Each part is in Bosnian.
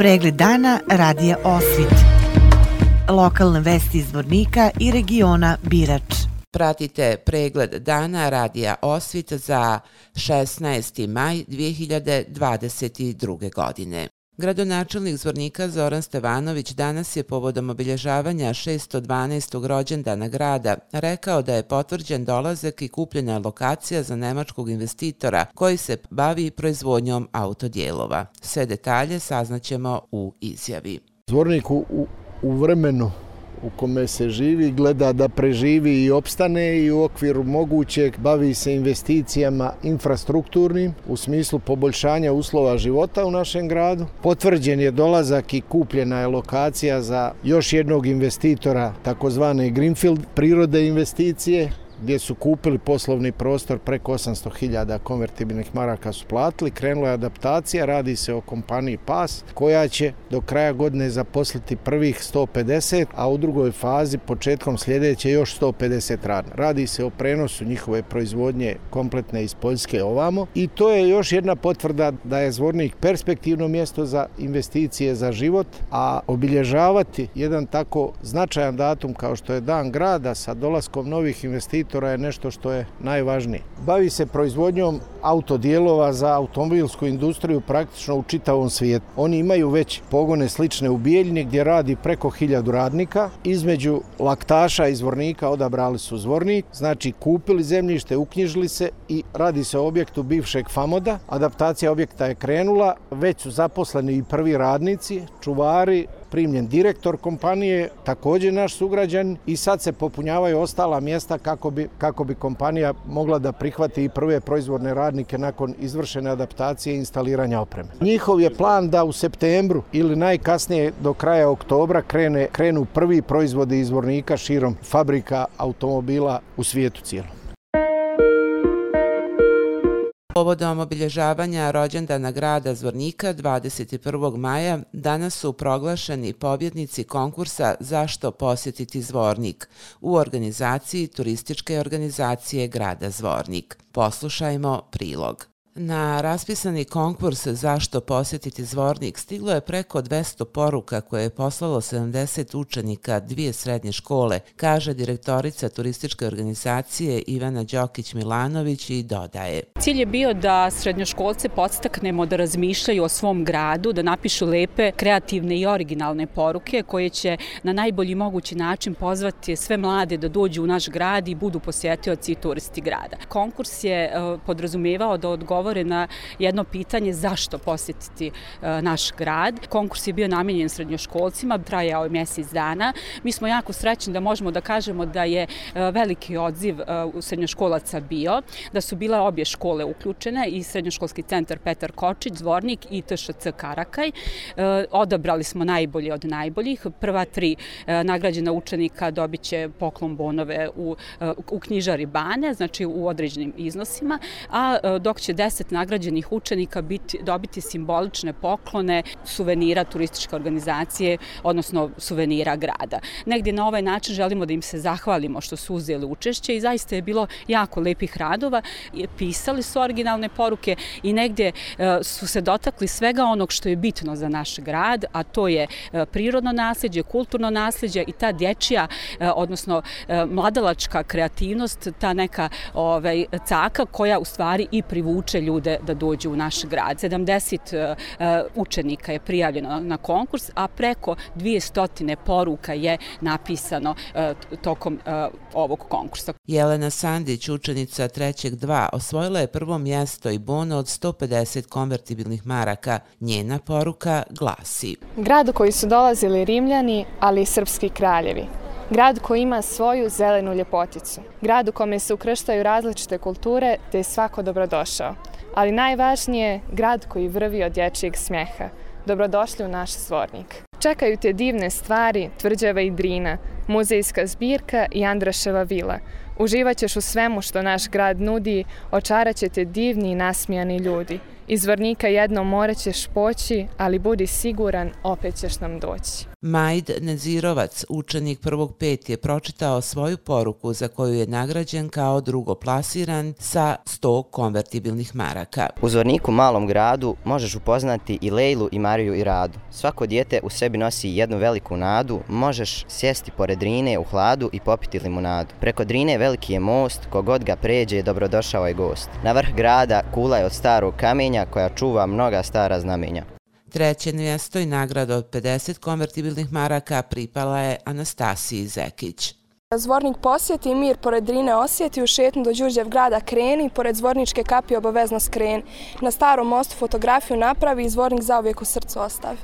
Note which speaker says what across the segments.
Speaker 1: Pregled dana radija Osvit. Lokalne vesti iz Vornika i regiona Birač.
Speaker 2: Pratite pregled dana radija Osvit za 16. maj 2022. godine. Gradonačelnik Zvornika Zoran Stevanović danas je povodom obilježavanja 612. rođendana grada rekao da je potvrđen dolazak i kupljena lokacija za nemačkog investitora koji se bavi proizvodnjom autodijelova. Sve detalje saznaćemo u izjavi.
Speaker 3: Zvornik u, u vremenu u kome se živi, gleda da preživi i opstane i u okviru mogućeg bavi se investicijama infrastrukturnim u smislu poboljšanja uslova života u našem gradu. Potvrđen je dolazak i kupljena je lokacija za još jednog investitora, takozvane Greenfield prirode investicije, gdje su kupili poslovni prostor preko 800.000 konvertibilnih maraka su platili. Krenula je adaptacija, radi se o kompaniji PAS koja će do kraja godine zaposliti prvih 150, a u drugoj fazi početkom sljedeće još 150 radna. Radi se o prenosu njihove proizvodnje kompletne iz Poljske ovamo i to je još jedna potvrda da je Zvornik perspektivno mjesto za investicije za život, a obilježavati jedan tako značajan datum kao što je Dan grada sa dolaskom novih investicija sektora je nešto što je najvažnije. Bavi se proizvodnjom autodijelova za automobilsku industriju praktično u čitavom svijetu. Oni imaju već pogone slične u Bijeljni gdje radi preko hiljadu radnika. Između laktaša i zvornika odabrali su zvornik, znači kupili zemljište, uknjižili se i radi se o objektu bivšeg FAMODA. Adaptacija objekta je krenula, već su zaposleni i prvi radnici, čuvari, primljen direktor kompanije, također naš sugrađan i sad se popunjavaju ostala mjesta kako bi, kako bi kompanija mogla da prihvati i prve proizvodne radnike nakon izvršene adaptacije i instaliranja opreme. Njihov je plan da u septembru ili najkasnije do kraja oktobra krene, krenu prvi proizvodi izvornika širom fabrika automobila u svijetu cijelom.
Speaker 2: Povodom obilježavanja rođendana grada Zvornika 21. maja danas su proglašeni pobjednici konkursa Zašto posjetiti Zvornik u organizaciji turističke organizacije grada Zvornik. Poslušajmo prilog. Na raspisani konkurs Zašto posjetiti Zvornik stiglo je preko 200 poruka koje je poslalo 70 učenika dvije srednje škole, kaže direktorica turističke organizacije Ivana Đokić-Milanović i dodaje.
Speaker 4: Cilj je bio da srednjoškolce podstaknemo da razmišljaju o svom gradu, da napišu lepe, kreativne i originalne poruke koje će na najbolji mogući način pozvati sve mlade da dođu u naš grad i budu posjetioci i turisti grada. Konkurs je e, podrazumevao da odgovore odgovore na jedno pitanje zašto posjetiti e, naš grad. Konkurs je bio namenjen srednjoškolcima, trajao je mjesec dana. Mi smo jako srećni da možemo da kažemo da je e, veliki odziv e, u srednjoškolaca bio, da su bile obje škole uključene i srednjoškolski centar Petar Kočić, Zvornik i TŠC Karakaj. Odabrali smo najbolje od najboljih. Prva tri nagrađena učenika dobit će poklon bonove u, u knjižari Bane, znači u određenim iznosima, a dok će deset nagrađenih učenika biti, dobiti simbolične poklone suvenira turističke organizacije, odnosno suvenira grada. Negdje na ovaj način želimo da im se zahvalimo što su uzeli učešće i zaista je bilo jako lepih radova. Pisali su originalne poruke i negdje e, su se dotakli svega onog što je bitno za naš grad, a to je e, prirodno nasljeđe, kulturno nasljeđe i ta dječja, e, odnosno mladalačka kreativnost, ta neka ovaj, caka koja u stvari i privuče ljude da dođu u naš grad. 70 uh, učenika je prijavljeno na konkurs, a preko 200 poruka je napisano uh, tokom uh, ovog konkursa.
Speaker 2: Jelena Sandić, učenica trećeg dva, osvojila je prvo mjesto i bono od 150 konvertibilnih maraka. Njena poruka glasi.
Speaker 5: Grad u koji su dolazili Rimljani, ali i srpski kraljevi. Grad koji ima svoju zelenu ljepoticu. Grad u kome se ukrštaju različite kulture, te je svako dobrodošao ali najvažnije grad koji vrvi od dječjeg smjeha. Dobrodošli u naš svornik. Čekaju te divne stvari, tvrđava i drina, muzejska zbirka i Andraševa vila. Uživaćeš u svemu što naš grad nudi, očarat će te divni i nasmijani ljudi. Iz Vornika jednom morat ćeš poći, ali budi siguran, opet ćeš nam doći.
Speaker 2: Majd Nezirovac, učenik prvog pet, je pročitao svoju poruku za koju je nagrađen kao drugoplasiran sa 100 konvertibilnih maraka.
Speaker 6: U Zvorniku malom gradu možeš upoznati i Lejlu i Mariju i Radu. Svako dijete u sebi nosi jednu veliku nadu, možeš sjesti pored Drine u hladu i popiti limunadu. Preko Drine veliki je most, kogod ga pređe dobrodošao je gost. Na vrh grada kula je od starog kamenja koja čuva mnoga stara znamenja.
Speaker 2: Treće mjesto i nagrada od 50 konvertibilnih maraka pripala je Anastasiji Zekić.
Speaker 7: Zvornik posjeti mir pored Drine osjeti u šetnu do Đurđev grada kreni, pored Zvorničke kapije obavezno skreni. Na starom mostu fotografiju napravi i Zvornik zauvijek u srcu ostavi.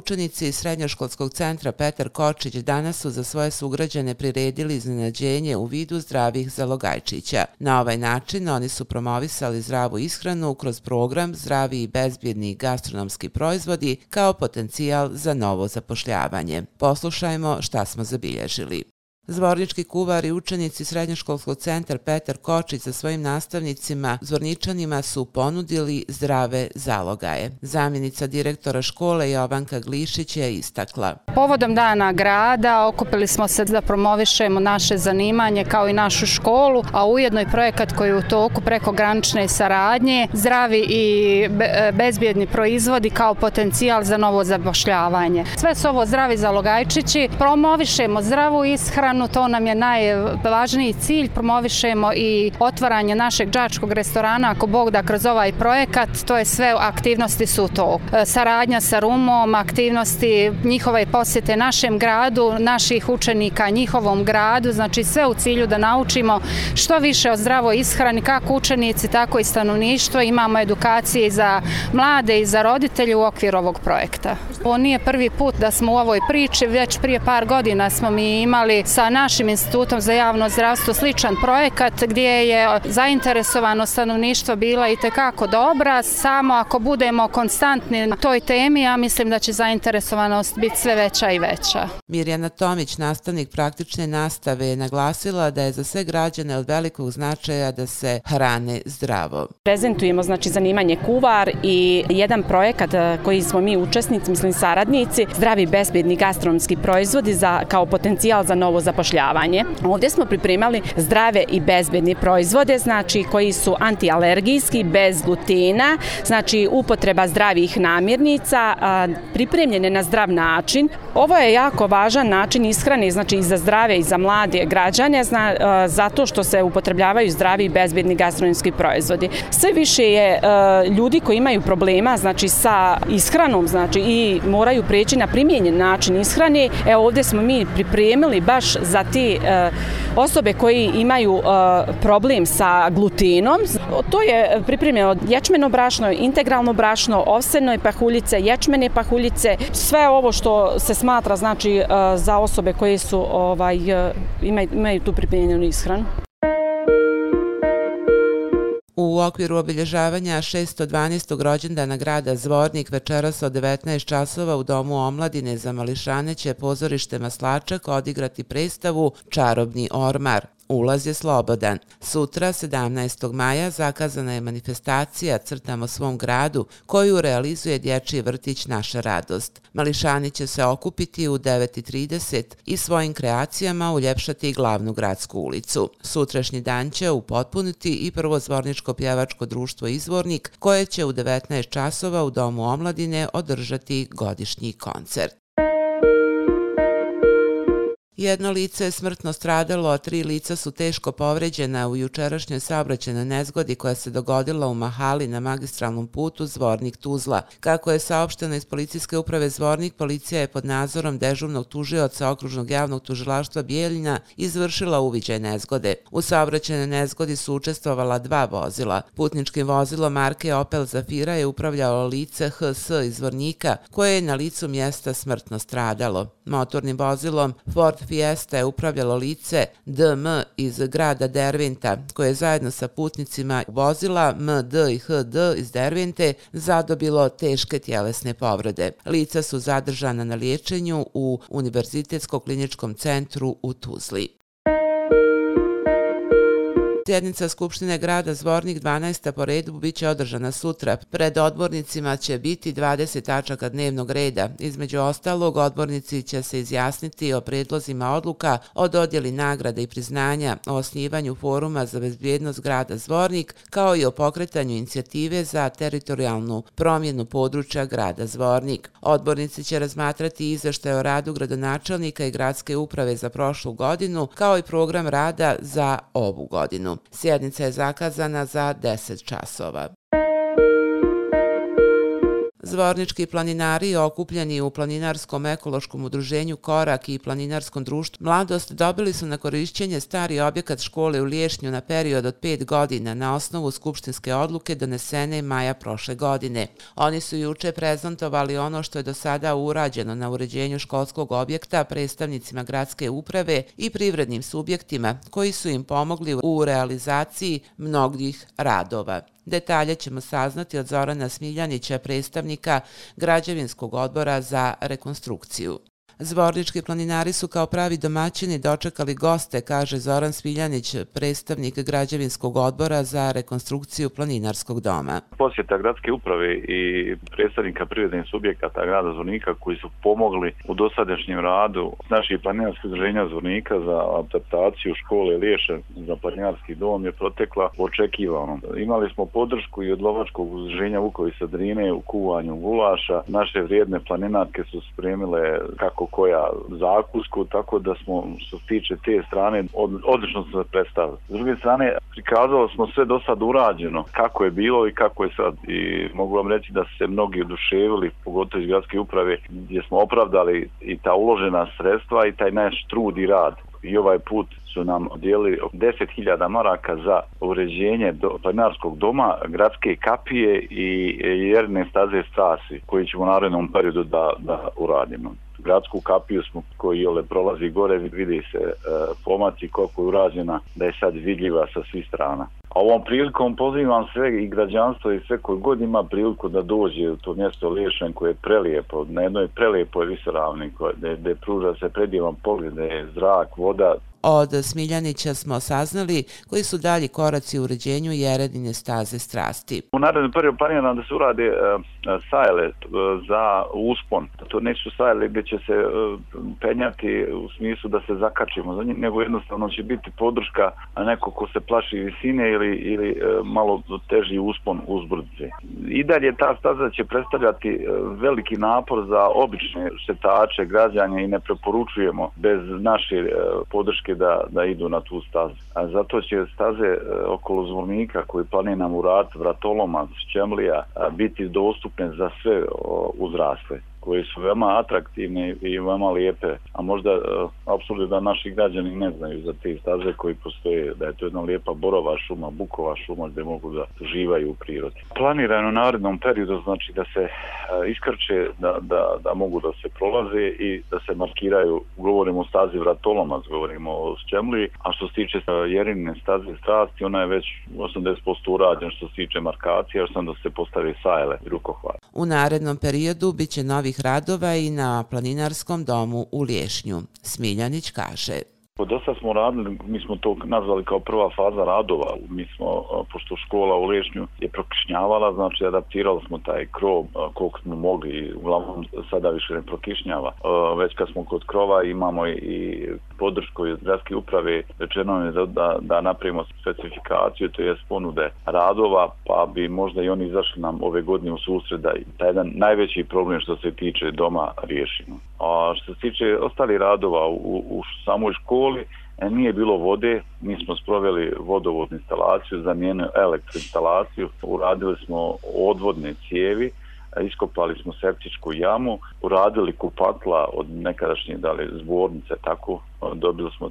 Speaker 2: Učenici Srednjoškolskog centra Petar Kočić danas su za svoje sugrađane priredili iznenađenje u vidu zdravih zalogajčića. Na ovaj način oni su promovisali zdravu ishranu kroz program Zdravi i bezbjedni gastronomski proizvodi kao potencijal za novo zapošljavanje. Poslušajmo šta smo zabilježili. Zvornički kuvar i učenici Srednjoškolskog centar Petar Kočić sa svojim nastavnicima zvorničanima su ponudili zdrave zalogaje. Zamjenica direktora škole Jovanka Glišić je istakla.
Speaker 8: Povodom dana grada okupili smo se da promovišemo naše zanimanje kao i našu školu, a ujedno i projekat koji je u toku preko granične saradnje, zdravi i e, bezbjedni proizvodi kao potencijal za novo zapošljavanje. Sve su ovo zdravi zalogajčići, promovišemo zdravu ishranu, stranu, to nam je najvažniji cilj, promovišemo i otvaranje našeg džačkog restorana, ako Bog da kroz ovaj projekat, to je sve aktivnosti su to. E, saradnja sa Rumom, aktivnosti njihove posjete našem gradu, naših učenika njihovom gradu, znači sve u cilju da naučimo što više o zdravoj ishrani, kako učenici, tako i stanovništvo. Imamo edukacije za mlade i za roditelje u okviru ovog projekta. Ovo nije prvi put da smo u ovoj priči, već prije par godina smo mi imali sa našim institutom za javno zdravstvo sličan projekat gdje je zainteresovano stanovništvo bila i tekako dobra. Samo ako budemo konstantni na toj temi, ja mislim da će zainteresovanost biti sve veća i veća.
Speaker 2: Mirjana Tomić, nastavnik praktične nastave, je naglasila da je za sve građane od velikog značaja da se hrane zdravo.
Speaker 9: Prezentujemo znači zanimanje kuvar i jedan projekat koji smo mi učesnici, mislim saradnici, zdravi bezbjedni gastronomski proizvodi za, kao potencijal za novo zapošljavanje. Ovdje smo pripremali zdrave i bezbedne proizvode, znači koji su antialergijski, bez glutena, znači upotreba zdravih namirnica, pripremljene na zdrav način. Ovo je jako važan način ishrane, znači i za zdrave i za mlade građane, zna, zato što se upotrebljavaju zdravi i bezbedni gastronomski proizvodi. Sve više je ljudi koji imaju problema, znači sa ishranom, znači i moraju preći na primjenjen način ishrane. Evo ovdje smo mi pripremili baš za te e, osobe koji imaju e, problem sa glutinom. To je pripremljeno ječmeno brašno, integralno brašno, ovsene pahuljice, ječmene pahuljice, sve ovo što se smatra znači e, za osobe koje su ovaj e, imaju, imaju tu pripremljenu ishranu.
Speaker 2: U okviru obilježavanja 612. rođendana grada Zvornik večeras od 19 časova u Domu omladine za mališane će pozorište Maslačak odigrati predstavu Čarobni ormar. Ulaz je slobodan. Sutra, 17. maja, zakazana je manifestacija Crtamo svom gradu, koju realizuje dječji vrtić Naša radost. Mališani će se okupiti u 9.30 i svojim kreacijama uljepšati glavnu gradsku ulicu. Sutrašnji dan će upotpuniti i prvozvorničko pjevačko društvo Izvornik, koje će u 19 časova u Domu omladine održati godišnji koncert. Jedno lice je smrtno stradalo, a tri lica su teško povređena u jučerašnjoj saobraćenoj nezgodi koja se dogodila u Mahali na magistralnom putu Zvornik-Tuzla. Kako je saopšteno iz policijske uprave Zvornik, policija je pod nadzorom dežurnog tužioca okružnog javnog tužilaštva Bijeljina izvršila uviđaj nezgode. U saobraćenoj nezgodi su učestvovala dva vozila. Putničkim vozilom marke Opel Zafira je upravljalo lice HS iz Zvornika, koje je na licu mjesta smrtno stradalo. Motornim vozilom Ford Fiesta je upravljalo lice DM iz grada Dervinta, koje je zajedno sa putnicima vozila MD i HD iz Dervinte zadobilo teške tjelesne povrede. Lica su zadržana na liječenju u Univerzitetskom kliničkom centru u Tuzli. Sjednica Skupštine grada Zvornik 12. po redu biće održana sutra. Pred odbornicima će biti 20 tačaka dnevnog reda. Između ostalog, odbornici će se izjasniti o predlozima odluka o dodjeli nagrada i priznanja, o osnivanju foruma za bezbjednost grada Zvornik, kao i o pokretanju inicijative za teritorijalnu promjenu područja grada Zvornik. Odbornici će razmatrati izveštaje o radu gradonačelnika i gradske uprave za prošlu godinu, kao i program rada za ovu godinu. Sjednica je zakazana za 10 časova. Zvornički planinari okupljeni u planinarskom ekološkom udruženju Korak i planinarskom društvu Mladost dobili su na korišćenje stari objekat škole u Liješnju na period od pet godina na osnovu skupštinske odluke donesene maja prošle godine. Oni su juče prezentovali ono što je do sada urađeno na uređenju školskog objekta predstavnicima gradske uprave i privrednim subjektima koji su im pomogli u realizaciji mnogih radova. Detalje ćemo saznati od Zorana Smiljanića, predstavnika Građevinskog odbora za rekonstrukciju. Zvornički planinari su kao pravi domaćini dočekali goste, kaže Zoran Smiljanić, predstavnik građevinskog odbora za rekonstrukciju planinarskog doma.
Speaker 10: Posjeta gradske uprave i predstavnika privrednih subjekata grada Zvornika koji su pomogli u dosadašnjem radu naših planinarskih udruženja Zvornika za adaptaciju škole Liješe za planinarski dom je protekla očekivano. Imali smo podršku i od lovačkog udruženja Vukovi Sadrine u kuvanju gulaša. Naše vrijedne planinarke su spremile kako koja zakusku, tako da smo što se tiče te strane od, odlično se predstavili. S druge strane, prikazalo smo sve do sad urađeno, kako je bilo i kako je sad. I mogu vam reći da se mnogi oduševili, pogotovo iz gradske uprave, gdje smo opravdali i ta uložena sredstva i taj naš trud i rad. I ovaj put su nam odijeli 10.000 maraka za uređenje do, planarskog doma, gradske kapije i jerne staze strasi koji ćemo u narednom periodu da, da uradimo gradsku kapiju smo koji ole prolazi gore, vidi se e, pomaci koliko je urađena, da je sad vidljiva sa svih strana. A ovom prilikom pozivam sve i građanstvo i sve koji god ima priliku da dođe u to mjesto Liješen koje je prelijepo, na jednoj prelijepoj visoravni gdje pruža se predivan pogled, je zrak, voda,
Speaker 2: Od Smiljanića smo saznali koji su dalji koraci u uređenju Jeredine staze strasti.
Speaker 10: U narednom periodu planiram da se urade e, uh, sajle e, za uspon. To neću sajle gdje će se e, penjati u smislu da se zakačimo za njih, nego jednostavno će biti podrška neko ko se plaši visine ili, ili malo teži uspon uzbrdice. I dalje ta staza će predstavljati veliki napor za obične šetače, građanje i ne preporučujemo bez naše podrške Hrvatske da, da idu na tu stazu. A zato će staze e, okolo zvornika koji planina u rad vratoloma, šćemlija, biti dostupne za sve uzrasle koje su veoma atraktivne i veoma lijepe, a možda uh, apsolutno da naši građani ne znaju za te staze koji postoje, da je to jedna lijepa borova šuma, bukova šuma gdje mogu da živaju u prirodi. Planirano u narednom periodu znači da se uh, iskrče, da, da, da mogu da se prolaze i da se markiraju, govorimo o stazi vratoloma, govorimo o šćemli, a što se tiče e, uh, jerine staze strasti, ona je već 80% urađena što se tiče markacije, još sam da se postave sajle i rukohvat.
Speaker 2: U narednom periodu biće novi novih radova i na planinarskom domu u Lješnju. Smiljanić kaže.
Speaker 10: Pa Dosta smo radili, mi smo to nazvali kao prva faza radova. Mi smo, pošto škola u Lešnju je prokišnjavala, znači adaptirali smo taj krov koliko smo mogli, uglavnom sada više ne prokišnjava. Već kad smo kod krova imamo i podršku iz gradske uprave, rečeno je da, da, da napravimo specifikaciju, to je ponude radova, pa bi možda i oni izašli nam ove godine u susred da taj jedan najveći problem što se tiče doma riješimo. A što se tiče ostali radova u, u samoj školi, e, nije bilo vode, mi smo sproveli vodovodnu instalaciju, zamijenu elektroinstalaciju, uradili smo odvodne cijevi, iskopali smo septičku jamu, uradili kupatla od nekadašnje dali, zbornice, tako, dobili smo e,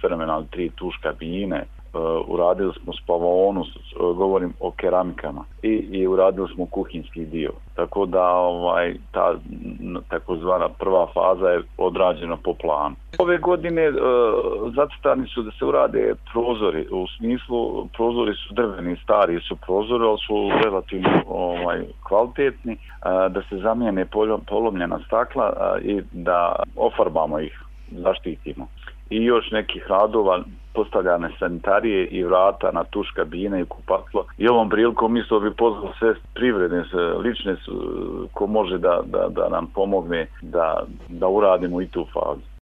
Speaker 10: fenomenalne tri tuš kabine, Eh, uradili smo spavonu, govorim o keramikama i, i uradili smo kuhinski dio. Tako da ovaj ta takozvana prva faza je odrađena po planu. Ove godine uh, zacrtani su da se urade prozori, u smislu prozori su drveni, stari su prozori, ali su relativno ovaj, kvalitetni, uh, da se zamijene polomljena stakla uh, i da ofarbamo ih, zaštitimo i još nekih radova postavljane sanitarije i vrata na tuš kabine i kupatlo. I ovom prilikom isto bi pozvao sve privredne, lične ko može da, da, da nam pomogne da, da uradimo i tu fazu.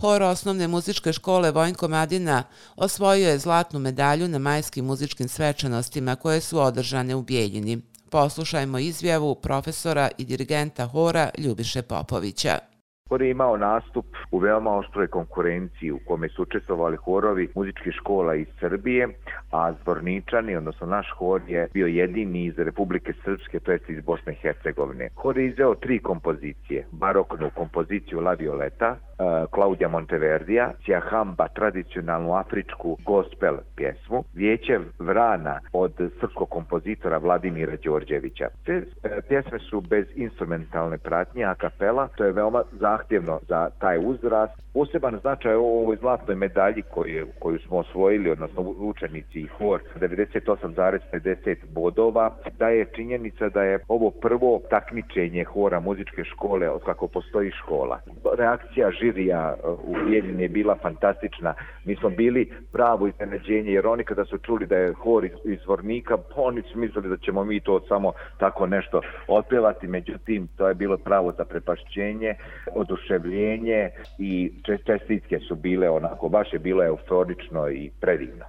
Speaker 2: Hor osnovne muzičke škole Vojnko Madina osvojio je zlatnu medalju na majskim muzičkim svečanostima koje su održane u Bijeljini. Poslušajmo izjavu profesora i dirigenta hora Ljubiše Popovića.
Speaker 11: Hor je imao nastup u veoma oštroj konkurenciji u kome su učestvovali horovi muzičkih škola iz Srbije, a Zvorničani, odnosno naš hor, je bio jedini iz Republike Srpske, to jest iz Bosne i Hercegovine. Hor je izveo tri kompozicije. Baroknu kompoziciju La Violeta, Eh, Klaudija Monteverdija, Hamba, tradicionalnu afričku gospel pjesmu, Vijeće Vrana od srpskog kompozitora Vladimira Đorđevića. Te eh, pjesme su bez instrumentalne pratnje, a kapela, to je veoma zahtjevno za taj uzrast. Poseban značaj u ovoj zlatnoj medalji koju, koju smo osvojili, odnosno učenici i hor, 98,50 bodova, da je činjenica da je ovo prvo takmičenje hora muzičke škole od kako postoji škola. Reakcija žirija e, u Bijeljini je bila fantastična. Mi smo bili pravo iznenađenje, jer oni kada su čuli da je hor iz, iz Vornika, pa oni su mislili da ćemo mi to samo tako nešto otpevati, međutim, to je bilo pravo za prepašćenje, oduševljenje i čestitke su bile onako, baš je bilo euforično i predivno.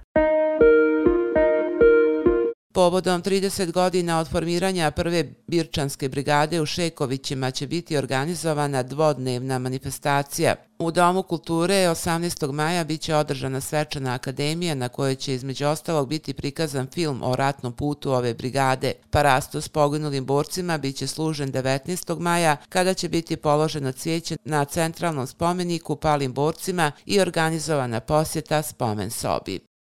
Speaker 2: Povodom 30 godina od formiranja prve Birčanske brigade u Šekovićima će biti organizovana dvodnevna manifestacija. U Domu kulture 18. maja biće održana svečana akademija na kojoj će između ostalog biti prikazan film o ratnom putu ove brigade. Parasto s poginulim borcima biće služen 19. maja kada će biti položeno cvijeće na centralnom spomeniku palim borcima i organizovana posjeta spomen sobi.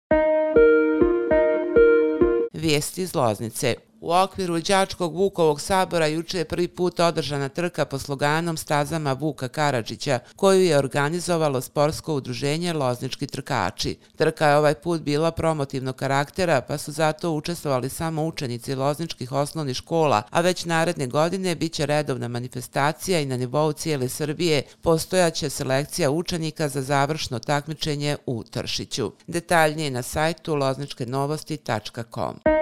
Speaker 2: Vijesti iz Loznice. U okviru Đačkog Vukovog sabora juče je prvi put održana trka po sloganom stazama Vuka Karadžića, koju je organizovalo sportsko udruženje Loznički trkači. Trka je ovaj put bila promotivnog karaktera, pa su zato učestvovali samo učenici Lozničkih osnovnih škola, a već naredne godine bit će redovna manifestacija i na nivou cijele Srbije postojaće selekcija učenika za završno takmičenje u Tršiću. Detaljnije na sajtu lozničkenovosti.com.